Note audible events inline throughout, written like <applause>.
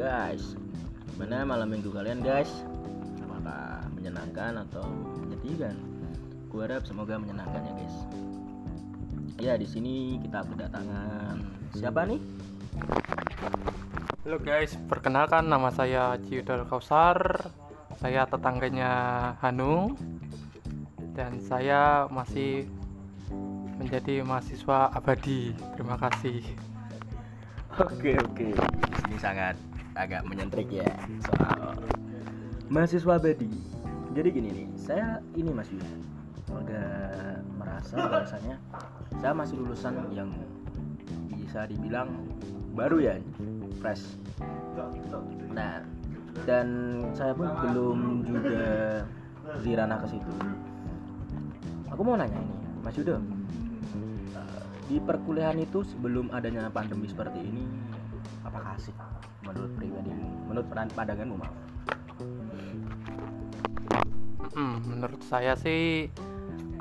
guys. Gimana malam minggu kalian guys? Apakah menyenangkan atau menyedihkan? Gue harap semoga menyenangkan ya guys. Ya di sini kita kedatangan Siapa nih? Halo guys, perkenalkan nama saya Ciudal Kausar. Saya tetangganya Hanung. Dan saya masih menjadi mahasiswa abadi. Terima kasih. Oke oke. Ini sangat agak menyentrik ya Soal mahasiswa abadi Jadi gini nih Saya ini Mas Yuda. Udah merasa bahwasanya Saya masih lulusan yang Bisa dibilang baru ya Fresh. Nah Dan saya pun belum juga Di ranah ke situ. Aku mau nanya ini Mas Yuda di perkuliahan itu sebelum adanya pandemi seperti ini apakah asik menurut pribadi menurut pandanganmu maaf hmm, Menurut saya sih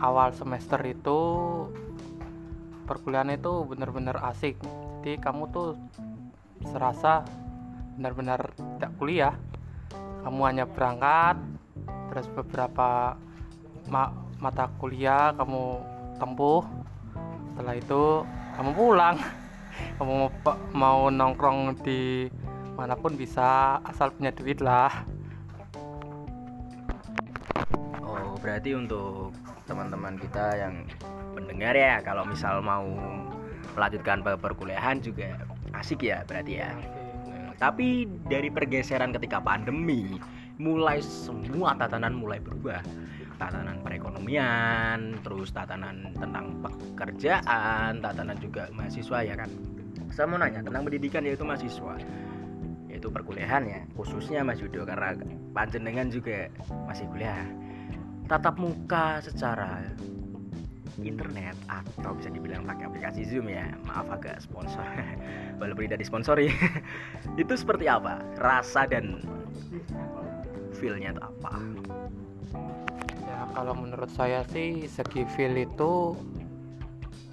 awal semester itu perkuliahan itu benar-benar asik. Jadi kamu tuh serasa benar-benar tidak kuliah. Kamu hanya berangkat terus beberapa ma mata kuliah kamu tempuh. Setelah itu kamu pulang. <laughs> Kamu mau, mau nongkrong di mana pun bisa asal punya duit lah. Oh berarti untuk teman-teman kita yang pendengar ya kalau misal mau melanjutkan perkuliahan juga asik ya berarti ya. Tapi dari pergeseran ketika pandemi mulai semua tatanan mulai berubah. Tatanan perekonomian, terus tatanan tentang pekerjaan, tatanan juga mahasiswa ya kan. Saya mau nanya tentang pendidikan yaitu mahasiswa, yaitu perkuliahan ya, khususnya Mas Yudo karena panjenengan juga masih kuliah. Tatap muka secara internet atau bisa dibilang pakai aplikasi Zoom ya maaf agak sponsor. <laughs> Walaupun tidak disponsori. <laughs> Itu seperti apa? Rasa dan feelnya itu apa? Ya kalau menurut saya sih segi feel itu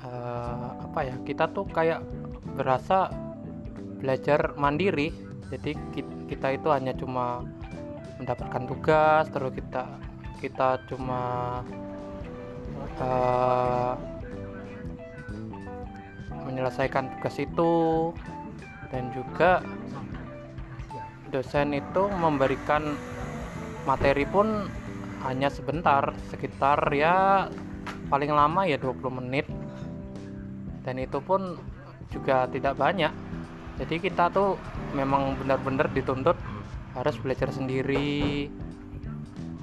uh, apa ya kita tuh kayak berasa belajar mandiri jadi kita itu hanya cuma mendapatkan tugas terus kita kita cuma uh, menyelesaikan tugas itu. Dan juga dosen itu memberikan materi pun hanya sebentar sekitar ya paling lama ya 20 menit. Dan itu pun juga tidak banyak. Jadi kita tuh memang benar-benar dituntut harus belajar sendiri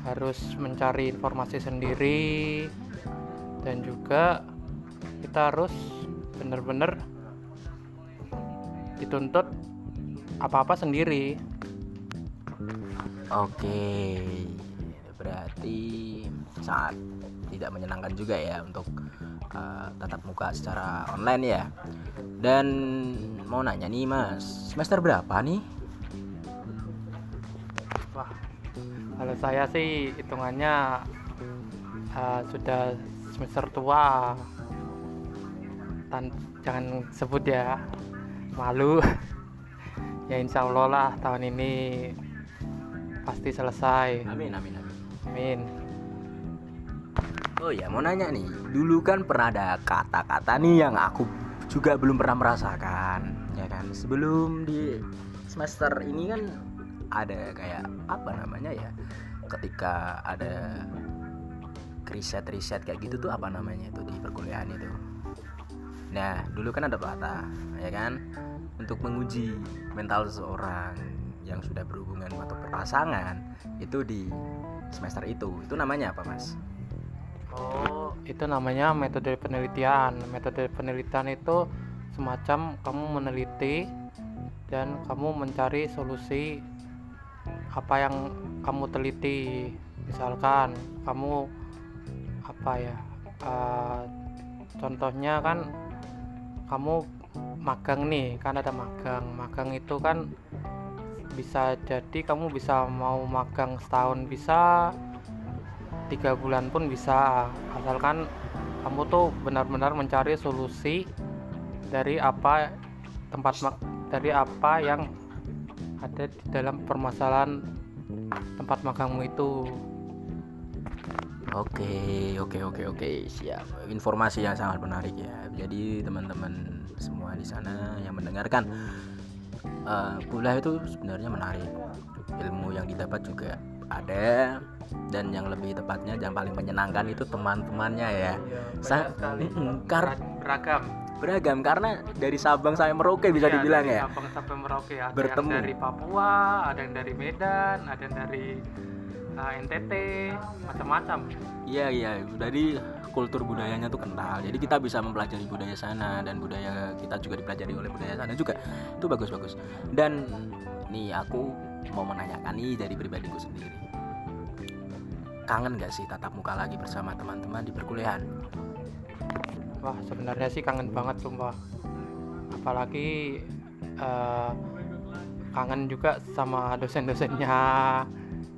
harus mencari informasi sendiri dan juga kita harus benar-benar dituntut apa-apa sendiri. Oke berarti sangat tidak menyenangkan juga ya untuk uh, tatap muka secara online ya. Dan mau nanya nih mas semester berapa nih? Wah kalau saya sih hitungannya uh, sudah semester tua. Tan jangan sebut ya malu. <laughs> Ya insya Allah lah tahun ini pasti selesai. Amin amin amin. Amin oh ya mau nanya nih. Dulu kan pernah ada kata-kata nih yang aku juga belum pernah merasakan ya kan? Sebelum di semester ini kan ada kayak apa namanya ya? Ketika ada riset-riset kayak gitu tuh apa namanya itu di perkuliahan itu? Nah dulu kan ada pelata ya kan? Untuk menguji mental seseorang yang sudah berhubungan atau berpasangan itu di semester itu. Itu namanya apa mas oh. Itu namanya metode penelitian. Metode penelitian itu semacam kamu meneliti dan kamu mencari solusi apa yang kamu teliti. Misalkan kamu apa ya uh, contohnya kan kamu magang nih kan ada magang. Magang itu kan bisa jadi kamu bisa mau magang setahun bisa tiga bulan pun bisa asalkan kamu tuh benar-benar mencari solusi dari apa tempat dari apa yang ada di dalam permasalahan tempat magangmu itu Oke, oke, oke, oke, siap. Informasi yang sangat menarik ya. Jadi teman-teman semua di sana yang mendengarkan uh, kuliah itu sebenarnya menarik. Ilmu yang didapat juga ada dan yang lebih tepatnya yang paling menyenangkan itu teman-temannya ya. Sa kar beragam. Beragam karena dari Sabang sampai Merauke bisa iya, dibilang ya. Sabang sampai Merauke ada Bertemu. yang dari Papua, ada yang dari Medan, ada yang dari uh, eh, NTT, macam-macam. Iya iya, jadi kultur budayanya tuh kental. Jadi kita bisa mempelajari budaya sana dan budaya kita juga dipelajari oleh budaya sana juga. Itu bagus-bagus. Dan nih aku mau menanyakan nih dari pribadiku sendiri. Kangen gak sih tatap muka lagi bersama teman-teman di perkuliahan? Wah sebenarnya sih kangen banget sumpah. Apalagi uh, kangen juga sama dosen-dosennya.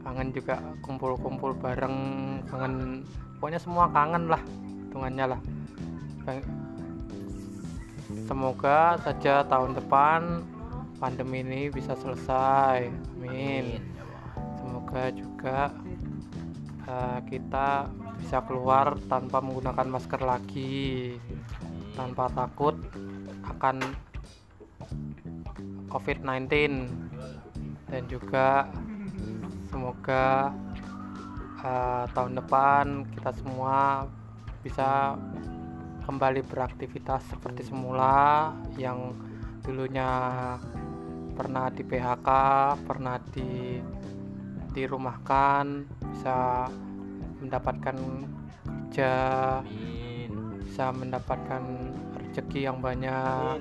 Kangen juga kumpul-kumpul bareng. Kangen pokoknya semua kangen lah hitungannya lah. Semoga saja tahun depan pandemi ini bisa selesai. Amin. Semoga juga uh, kita bisa keluar tanpa menggunakan masker lagi. Tanpa takut akan COVID-19 dan juga semoga uh, tahun depan kita semua bisa kembali beraktivitas seperti semula yang dulunya pernah di PHK, pernah di dirumahkan, bisa mendapatkan kerja, bisa mendapatkan rezeki yang banyak,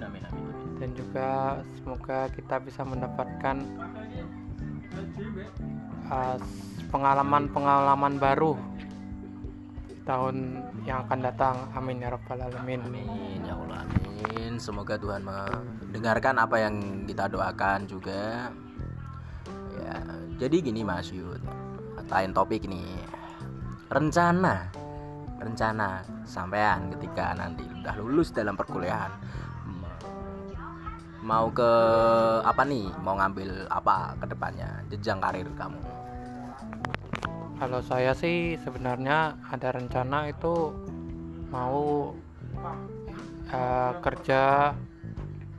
dan juga semoga kita bisa mendapatkan uh, pengalaman-pengalaman baru tahun yang akan datang. Amin ya rabbal alamin. Amin ya Allah amin. Semoga Tuhan mendengarkan apa yang kita doakan juga. Ya, jadi gini Mas Yud. Lain topik nih. Rencana rencana sampean ketika nanti udah lulus dalam perkuliahan mau ke apa nih mau ngambil apa ke depannya jenjang karir kamu kalau saya sih sebenarnya ada rencana itu mau uh, kerja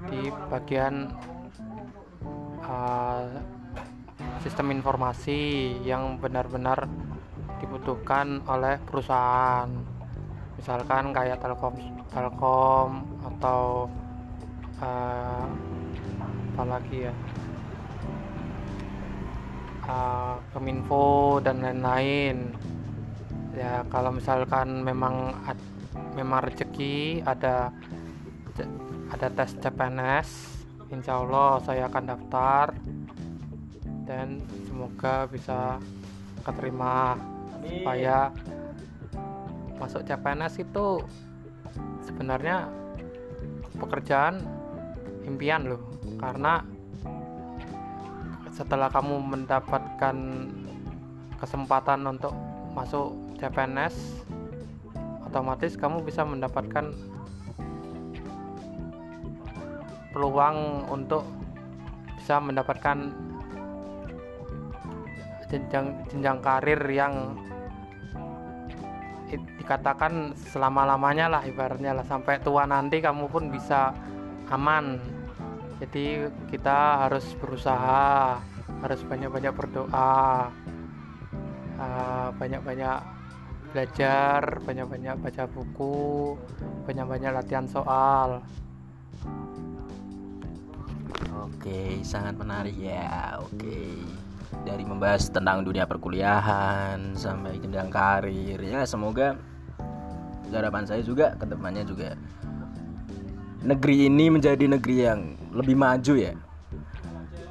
di bagian uh, sistem informasi yang benar-benar dibutuhkan oleh perusahaan. Misalkan kayak telkom telkom atau uh, apa lagi ya? Uh, keminfo dan lain-lain. Ya kalau misalkan memang memang rezeki ada ada tes CPNS insya Allah saya akan daftar dan semoga bisa keterima supaya masuk CPNS itu sebenarnya pekerjaan impian loh karena setelah kamu mendapatkan kesempatan untuk masuk CPNS otomatis kamu bisa mendapatkan peluang untuk bisa mendapatkan jenjang jenjang karir yang dikatakan selama-lamanya lah ibaratnya lah. Sampai tua nanti kamu pun bisa aman. Jadi kita harus berusaha harus banyak-banyak berdoa ah, banyak-banyak belajar banyak-banyak baca buku banyak-banyak latihan soal Oke, sangat menarik ya. Oke. Dari membahas tentang dunia perkuliahan sampai jenjang karir ya, semoga harapan saya juga ke depannya juga negeri ini menjadi negeri yang lebih maju ya.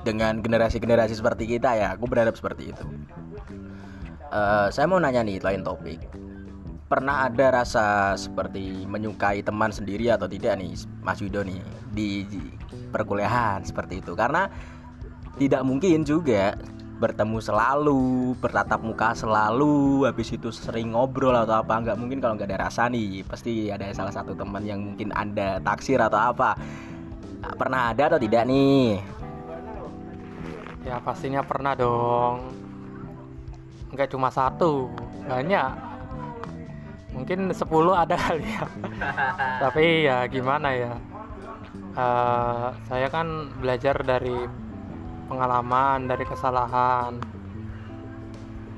Dengan generasi-generasi seperti kita ya, aku berharap seperti itu. Uh, saya mau nanya nih lain topik. Pernah ada rasa seperti menyukai teman sendiri atau tidak nih, Mas Yudo nih di perkuliahan seperti itu? Karena tidak mungkin juga bertemu selalu bertatap muka selalu habis itu sering ngobrol atau apa nggak mungkin kalau nggak ada rasa nih. Pasti ada salah satu teman yang mungkin anda taksir atau apa. Pernah ada atau tidak nih? Ya pastinya pernah dong nggak cuma satu banyak. Mungkin 10 ada <laughs> kali ya. Tapi ya gimana ya? Uh, saya kan belajar dari pengalaman dari kesalahan.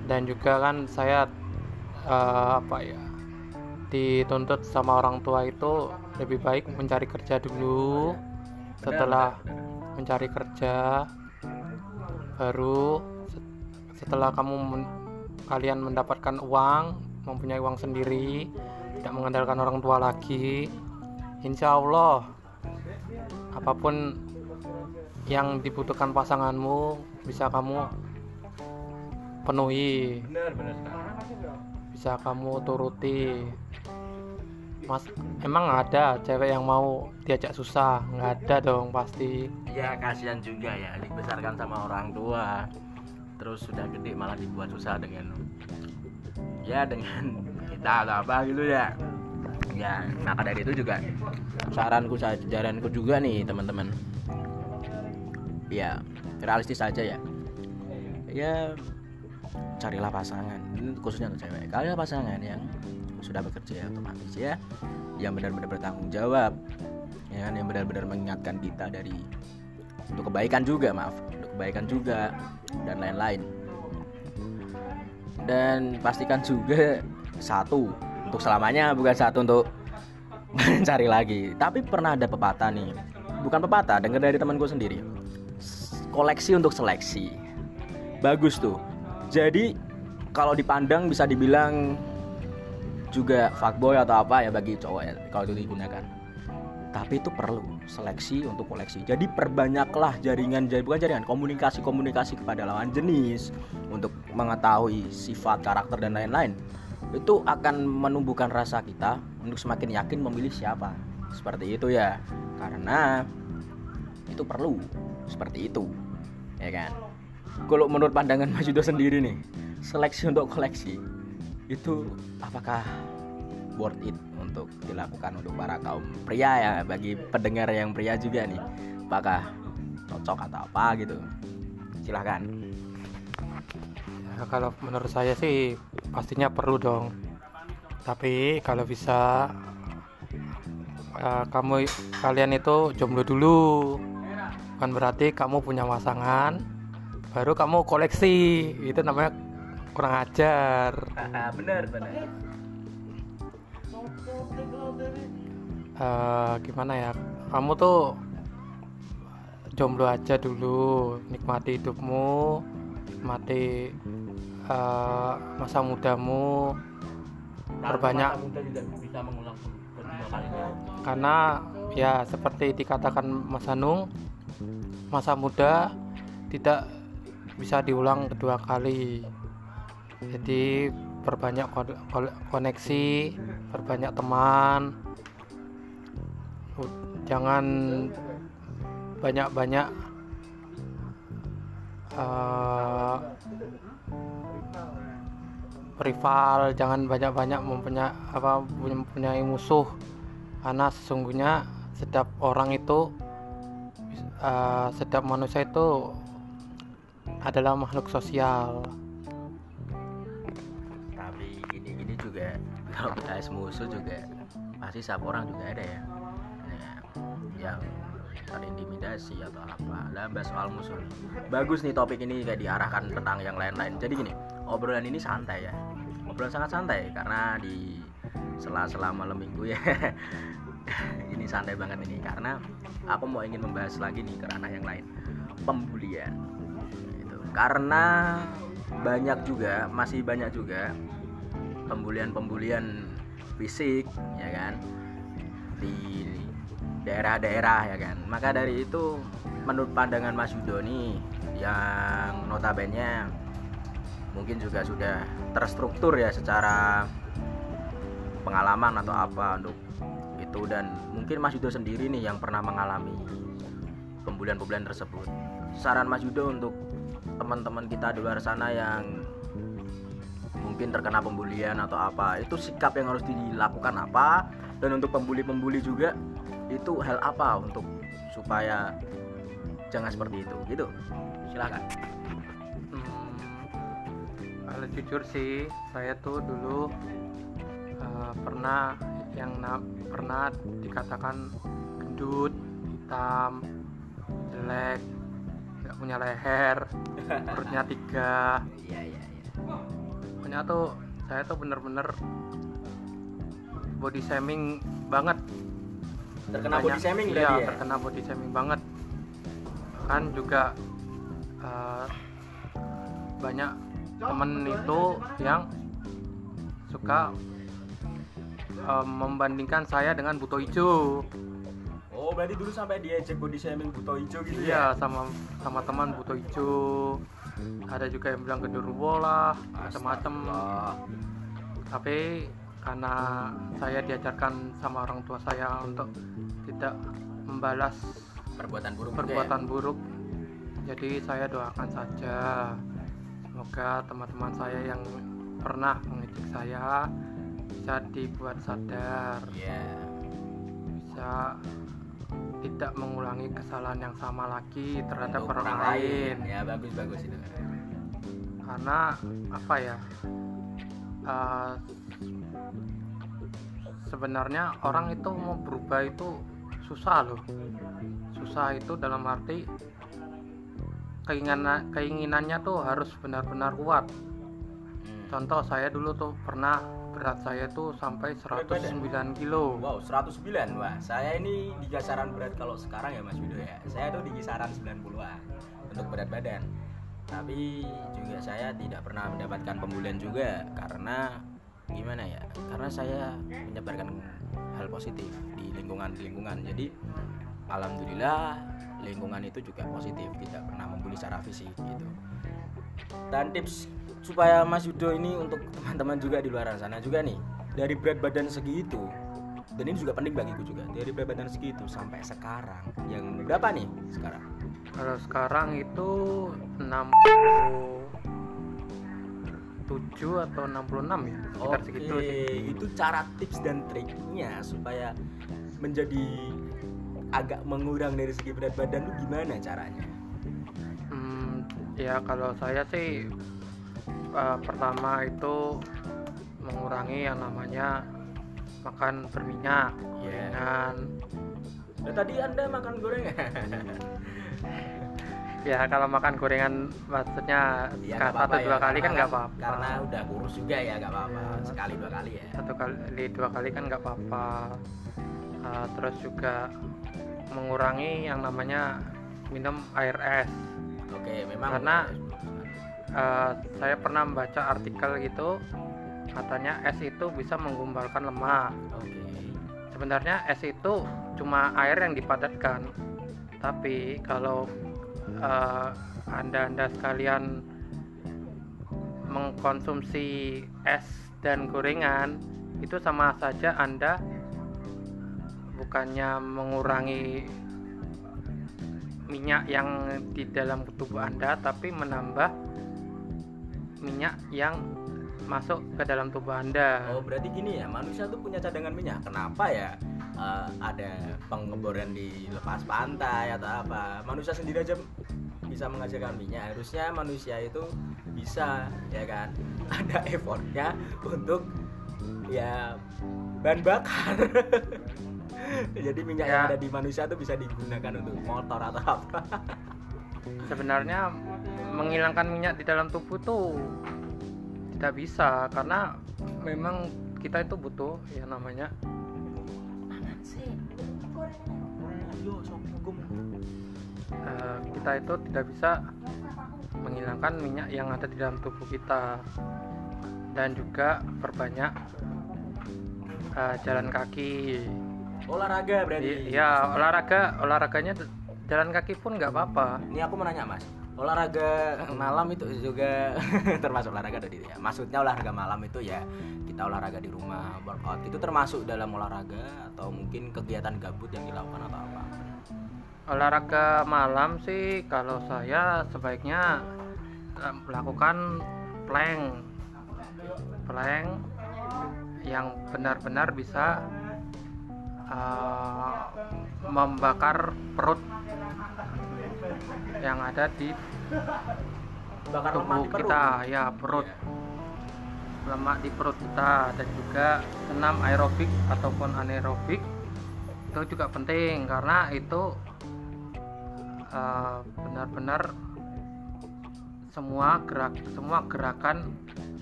Dan juga kan saya uh, apa ya dituntut sama orang tua itu lebih baik mencari kerja dulu. Setelah mencari kerja baru setelah kamu kalian mendapatkan uang mempunyai uang sendiri tidak mengandalkan orang tua lagi insya Allah apa pun yang dibutuhkan pasanganmu bisa kamu penuhi. Bisa kamu turuti. Mas emang ada cewek yang mau diajak susah? Nggak ada dong pasti. Ya kasihan juga ya dibesarkan sama orang tua terus sudah gede malah dibuat susah dengan ya dengan <laughs> kita atau apa gitu ya. Ya maka dari itu juga saranku jaranku juga nih teman-teman. Ya realistis saja ya. Ya carilah pasangan. Khususnya untuk cewek. Kalian pasangan yang sudah bekerja otomatis ya. Yang benar-benar bertanggung jawab. Ya kan yang benar-benar mengingatkan kita dari untuk kebaikan juga maaf. Untuk kebaikan juga dan lain-lain. Dan pastikan juga satu untuk selamanya bukan satu untuk <laughs> mencari lagi. Tapi pernah ada pepatah nih. Bukan pepatah dengar dari temanku sendiri. Koleksi untuk seleksi. Bagus tuh. Jadi kalau dipandang bisa dibilang juga fuckboy atau apa ya bagi cowok ya kalau itu digunakan tapi itu perlu seleksi untuk koleksi. Jadi perbanyaklah jaringan jadi bukan jaringan komunikasi komunikasi kepada lawan jenis untuk mengetahui sifat karakter dan lain-lain. Itu akan menumbuhkan rasa kita untuk semakin yakin memilih siapa. Seperti itu ya. Karena itu perlu seperti itu ya kan? Kalau menurut pandangan Mas Yudo sendiri nih seleksi untuk koleksi itu apakah worth it untuk dilakukan untuk para kaum pria ya bagi pendengar yang pria juga nih. Apakah cocok atau apa gitu? Silahkan ya, kalau menurut saya sih pastinya perlu dong. Tapi kalau bisa uh, kamu kalian itu jomblo dulu. Bukan berarti kamu punya pasangan baru kamu koleksi. Itu namanya kurang ajar. Bener bener uh, gimana ya? Kamu tuh jomblo aja dulu nikmati hidupmu nikmati uh, masa mudamu. Perbanyak karena ya seperti dikatakan Mas Hanung masa muda tidak bisa diulang kedua kali. Jadi perbanyak koneksi perbanyak teman. Jangan banyak-banyak uh, rival. Jangan banyak-banyak mempunyai apa mempunyai musuh. Karena sesungguhnya setiap orang itu uh, setiap manusia itu adalah makhluk sosial juga. Kalau bahas musuh juga pasti setiap orang juga ada ya. Nah, yang terintimidasi atau apa. Lah bahas soal musuh bagus nih topik ini kayak diarahkan tentang yang lain-lain. Jadi gini obrolan ini santai ya. Obrolan sangat santai karena di sela-sela malam minggu ya <laughs> ini santai banget ini. Karena aku mau ingin membahas lagi nih ke ranah yang lain. Pembulian. Itu karena banyak juga masih banyak juga pembulian-pembulian fisik ya kan? Di daerah-daerah ya kan? Maka dari itu menurut pandangan Mas Yudo nih yang notabene mungkin juga sudah terstruktur ya secara pengalaman atau apa untuk itu. Dan mungkin Mas Yudo sendiri nih yang pernah mengalami pembulian-pembulian tersebut. Saran Mas Yudo untuk teman-teman kita di luar sana yang mungkin terkena pembulian atau apa itu sikap yang harus dilakukan apa dan untuk pembuli-pembuli juga itu hal apa untuk supaya jangan seperti itu gitu. Silakan. Hmm, kalau jujur sih, saya tuh dulu eh, pernah yang na- pernah dikatakan gendut, hitam, jelek, nggak punya leher, perutnya tiga. iya iya iya Pokoknya tuh saya tuh bener-bener body shaming banget. terkena body Banyak- shaming iya, ya terkena body shaming banget. Kan juga eh, banyak temen itu yang suka eh, membandingkan saya dengan Buto Ijo. oh berarti dulu sampai diajak body shaming buto hijau gitu Iya, ya sama sama teman Buto Ijo. Ada juga yang bilang genderuwo lah, macam-macam. Tapi karena saya diajarkan sama orang tua saya untuk tidak membalas perbuatan buruk perbuatan buruk. Jadi saya doakan saja semoga teman-teman saya yang pernah mengejek saya bisa dibuat sadar, ya Iya. bisa tidak mengulangi kesalahan yang sama lagi terhadap Untuk orang lain. ya bagus bagus itu Karena apa ya? eh, sebenarnya orang itu mau berubah itu susah loh. Susah itu dalam arti keinginan keinginannya tuh harus benar-benar kuat. Hmm. Contoh saya dulu tuh pernah berat saya tuh sampai 109 kilo. Wow, 109. Wah, saya ini di kisaran berat kalau sekarang ya Mas Wido ya. Saya tuh di kisaran 90-an untuk berat badan. Tapi juga saya tidak pernah mendapatkan pembulian juga karena gimana ya? Karena saya menyebarkan hal positif di lingkungan-lingkungan. Jadi alhamdulillah lingkungan itu juga positif, tidak pernah membuli secara fisik gitu. Dan tips supaya Mas Yudo ini untuk teman-teman juga di luar sana juga nih dari berat badan segitu dan ini juga penting bagiku juga dari berat badan segitu sampai sekarang yang berapa nih sekarang Kalau sekarang itu 67 atau 66 ya, sekitar Oke, segitu sih. itu cara tips dan triknya supaya menjadi agak mengurang dari segi berat badan lu gimana caranya ya kalau saya sih eh, pertama itu mengurangi yang namanya makan berminyak, Iya. gorengan. Nah, tadi anda makan gorengan <laughs> Ya kalau makan gorengan maksudnya Ya, nggak satu dua ya, kali kan nggak apa-apa. karena udah kurus juga ya nggak apa-apa Iya. sekali dua kali ya Satu kali dua kali kan nggak apa-apa. Eh, terus juga mengurangi yang namanya minum air es. Oke memang Karena- Eh, saya pernah membaca artikel gitu katanya es itu bisa menggumbalkan lemak. oke sebenarnya es itu cuma air yang dipadatkan tapi kalau eh, anda-anda sekalian mengkonsumsi es dan gorengan itu sama saja anda bukannya mengurangi minyak yang di dalam tubuh anda tapi menambah minyak yang masuk ke dalam tubuh anda Oh berarti gini ya manusia tuh punya cadangan minyak. Kenapa ya eh, ada pengeboran di lepas pantai atau apa? Manusia sendiri aja bisa menghasilkan minyak. Harusnya manusia itu bisa ya kan <laughs> ada effortnya untuk ya bahan bakar. <laughs> Jadi minyak yang Ya. ada di manusia tuh bisa digunakan untuk motor atau apa? sebenarnya menghilangkan minyak di dalam tubuh tuh tidak bisa karena memang kita itu butuh ya namanya eh, kita itu tidak bisa menghilangkan minyak yang ada di dalam tubuh kita dan juga perbanyak eh, jalan kaki Olahraga berarti. ya olahraga olahraganya jalan kaki pun nggak apa-apa Ini aku mau nanya mas, olahraga malam itu juga <laughs> termasuk olahraga tadi ya. Maksudnya olahraga malam itu ya kita olahraga di rumah, workout itu termasuk dalam olahraga atau mungkin kegiatan gabut yang dilakukan atau apa? olahraga malam sih kalau saya sebaiknya eh, melakukan plank plank yang benar-benar bisa eh, membakar perut yang ada di bakar lemak tubuh di perut. kita ya perut lemak di perut kita dan juga senam aerobik ataupun anaerobik itu juga penting karena itu eh, benar-benar semua gerak semua gerakan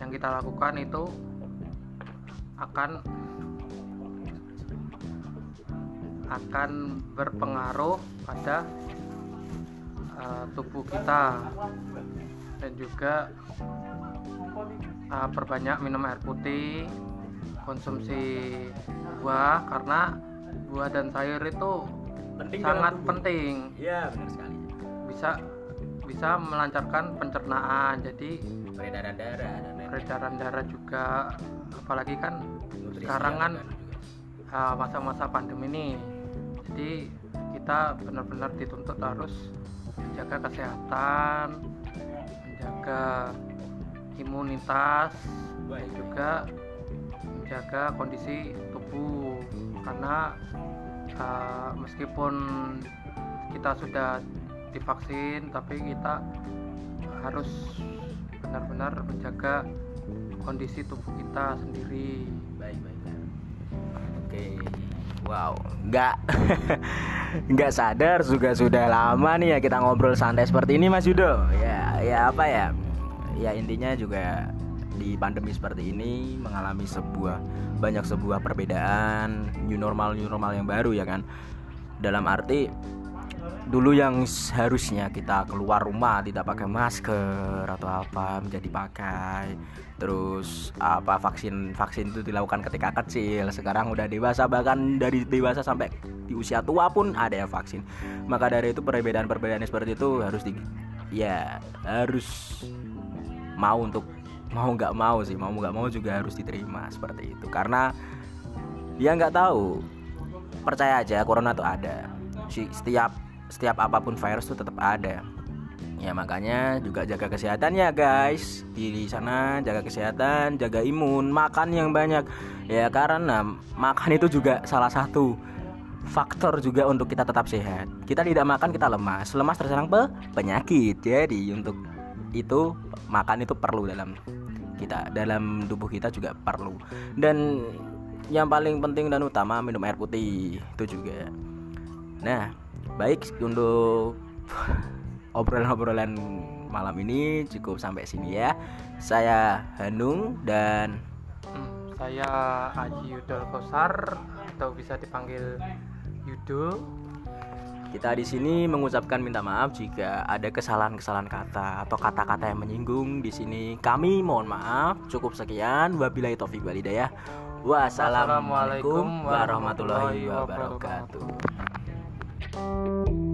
yang kita lakukan itu akan akan berpengaruh pada eh, tubuh kita. Dan juga uh, perbanyak minum air putih konsumsi buah karena buah dan sayur itu penting sangat penting. Iya, benar sekali. bisa bisa melancarkan pencernaan jadi Peredaran darah peredaran darah juga. Apalagi kan Nutrisi sekarang kan uh, masa-masa pandemi ini jadi kita benar-benar dituntut harus menjaga kesehatan menjaga imunitas dan juga menjaga kondisi tubuh. Karena uh, meskipun kita sudah divaksin tapi kita harus benar-benar menjaga kondisi tubuh kita sendiri. Baik baik. Oke wow nggak. <laughs> Nggak sadar juga sudah lama nih ya kita ngobrol santai seperti ini Mas Yudo. Ya ya apa ya? Ya intinya juga di pandemi seperti ini mengalami sebuah banyak sebuah perbedaan new normal new normal yang baru ya kan? Dalam arti dulu yang seharusnya kita keluar rumah tidak pakai masker atau apa menjadi pakai. Terus apa vaksin vaksin itu dilakukan ketika kecil. Sekarang udah dewasa bahkan dari dewasa sampai di usia tua pun ada yang vaksin. Maka dari itu perbedaan-perbedaan seperti itu harus di ya harus mau untuk mau nggak mau sih mau nggak mau juga harus diterima seperti itu. Karena dia nggak tahu. Percaya aja corona tuh ada. Setiap setiap apa pun virus tuh tetap ada. Ya makanya juga jaga kesehatan ya guys. Di sana jaga kesehatan jaga imun makan yang banyak. Ya karena makan itu juga salah satu faktor juga untuk kita tetap sehat. Kita tidak makan kita lemas. Lemas terserang pe penyakit. Jadi untuk itu makan itu perlu dalam kita dalam tubuh kita juga perlu. Dan yang paling penting dan utama minum air putih. Itu juga. Nah baik untuk obrolan-obrolan malam ini cukup sampai sini ya. Saya Hanung dan Hmm, saya Aji Yudol Kosar atau bisa dipanggil Yudo. kita di sini mengucapkan minta maaf jika ada kesalahan-kesalahan kata atau kata-kata yang menyinggung di sini. Kami mohon maaf. Cukup sekian. Wabillahi taufik walhidayah wassalamualaikum warahmatullahi wabarakatuh Thank you.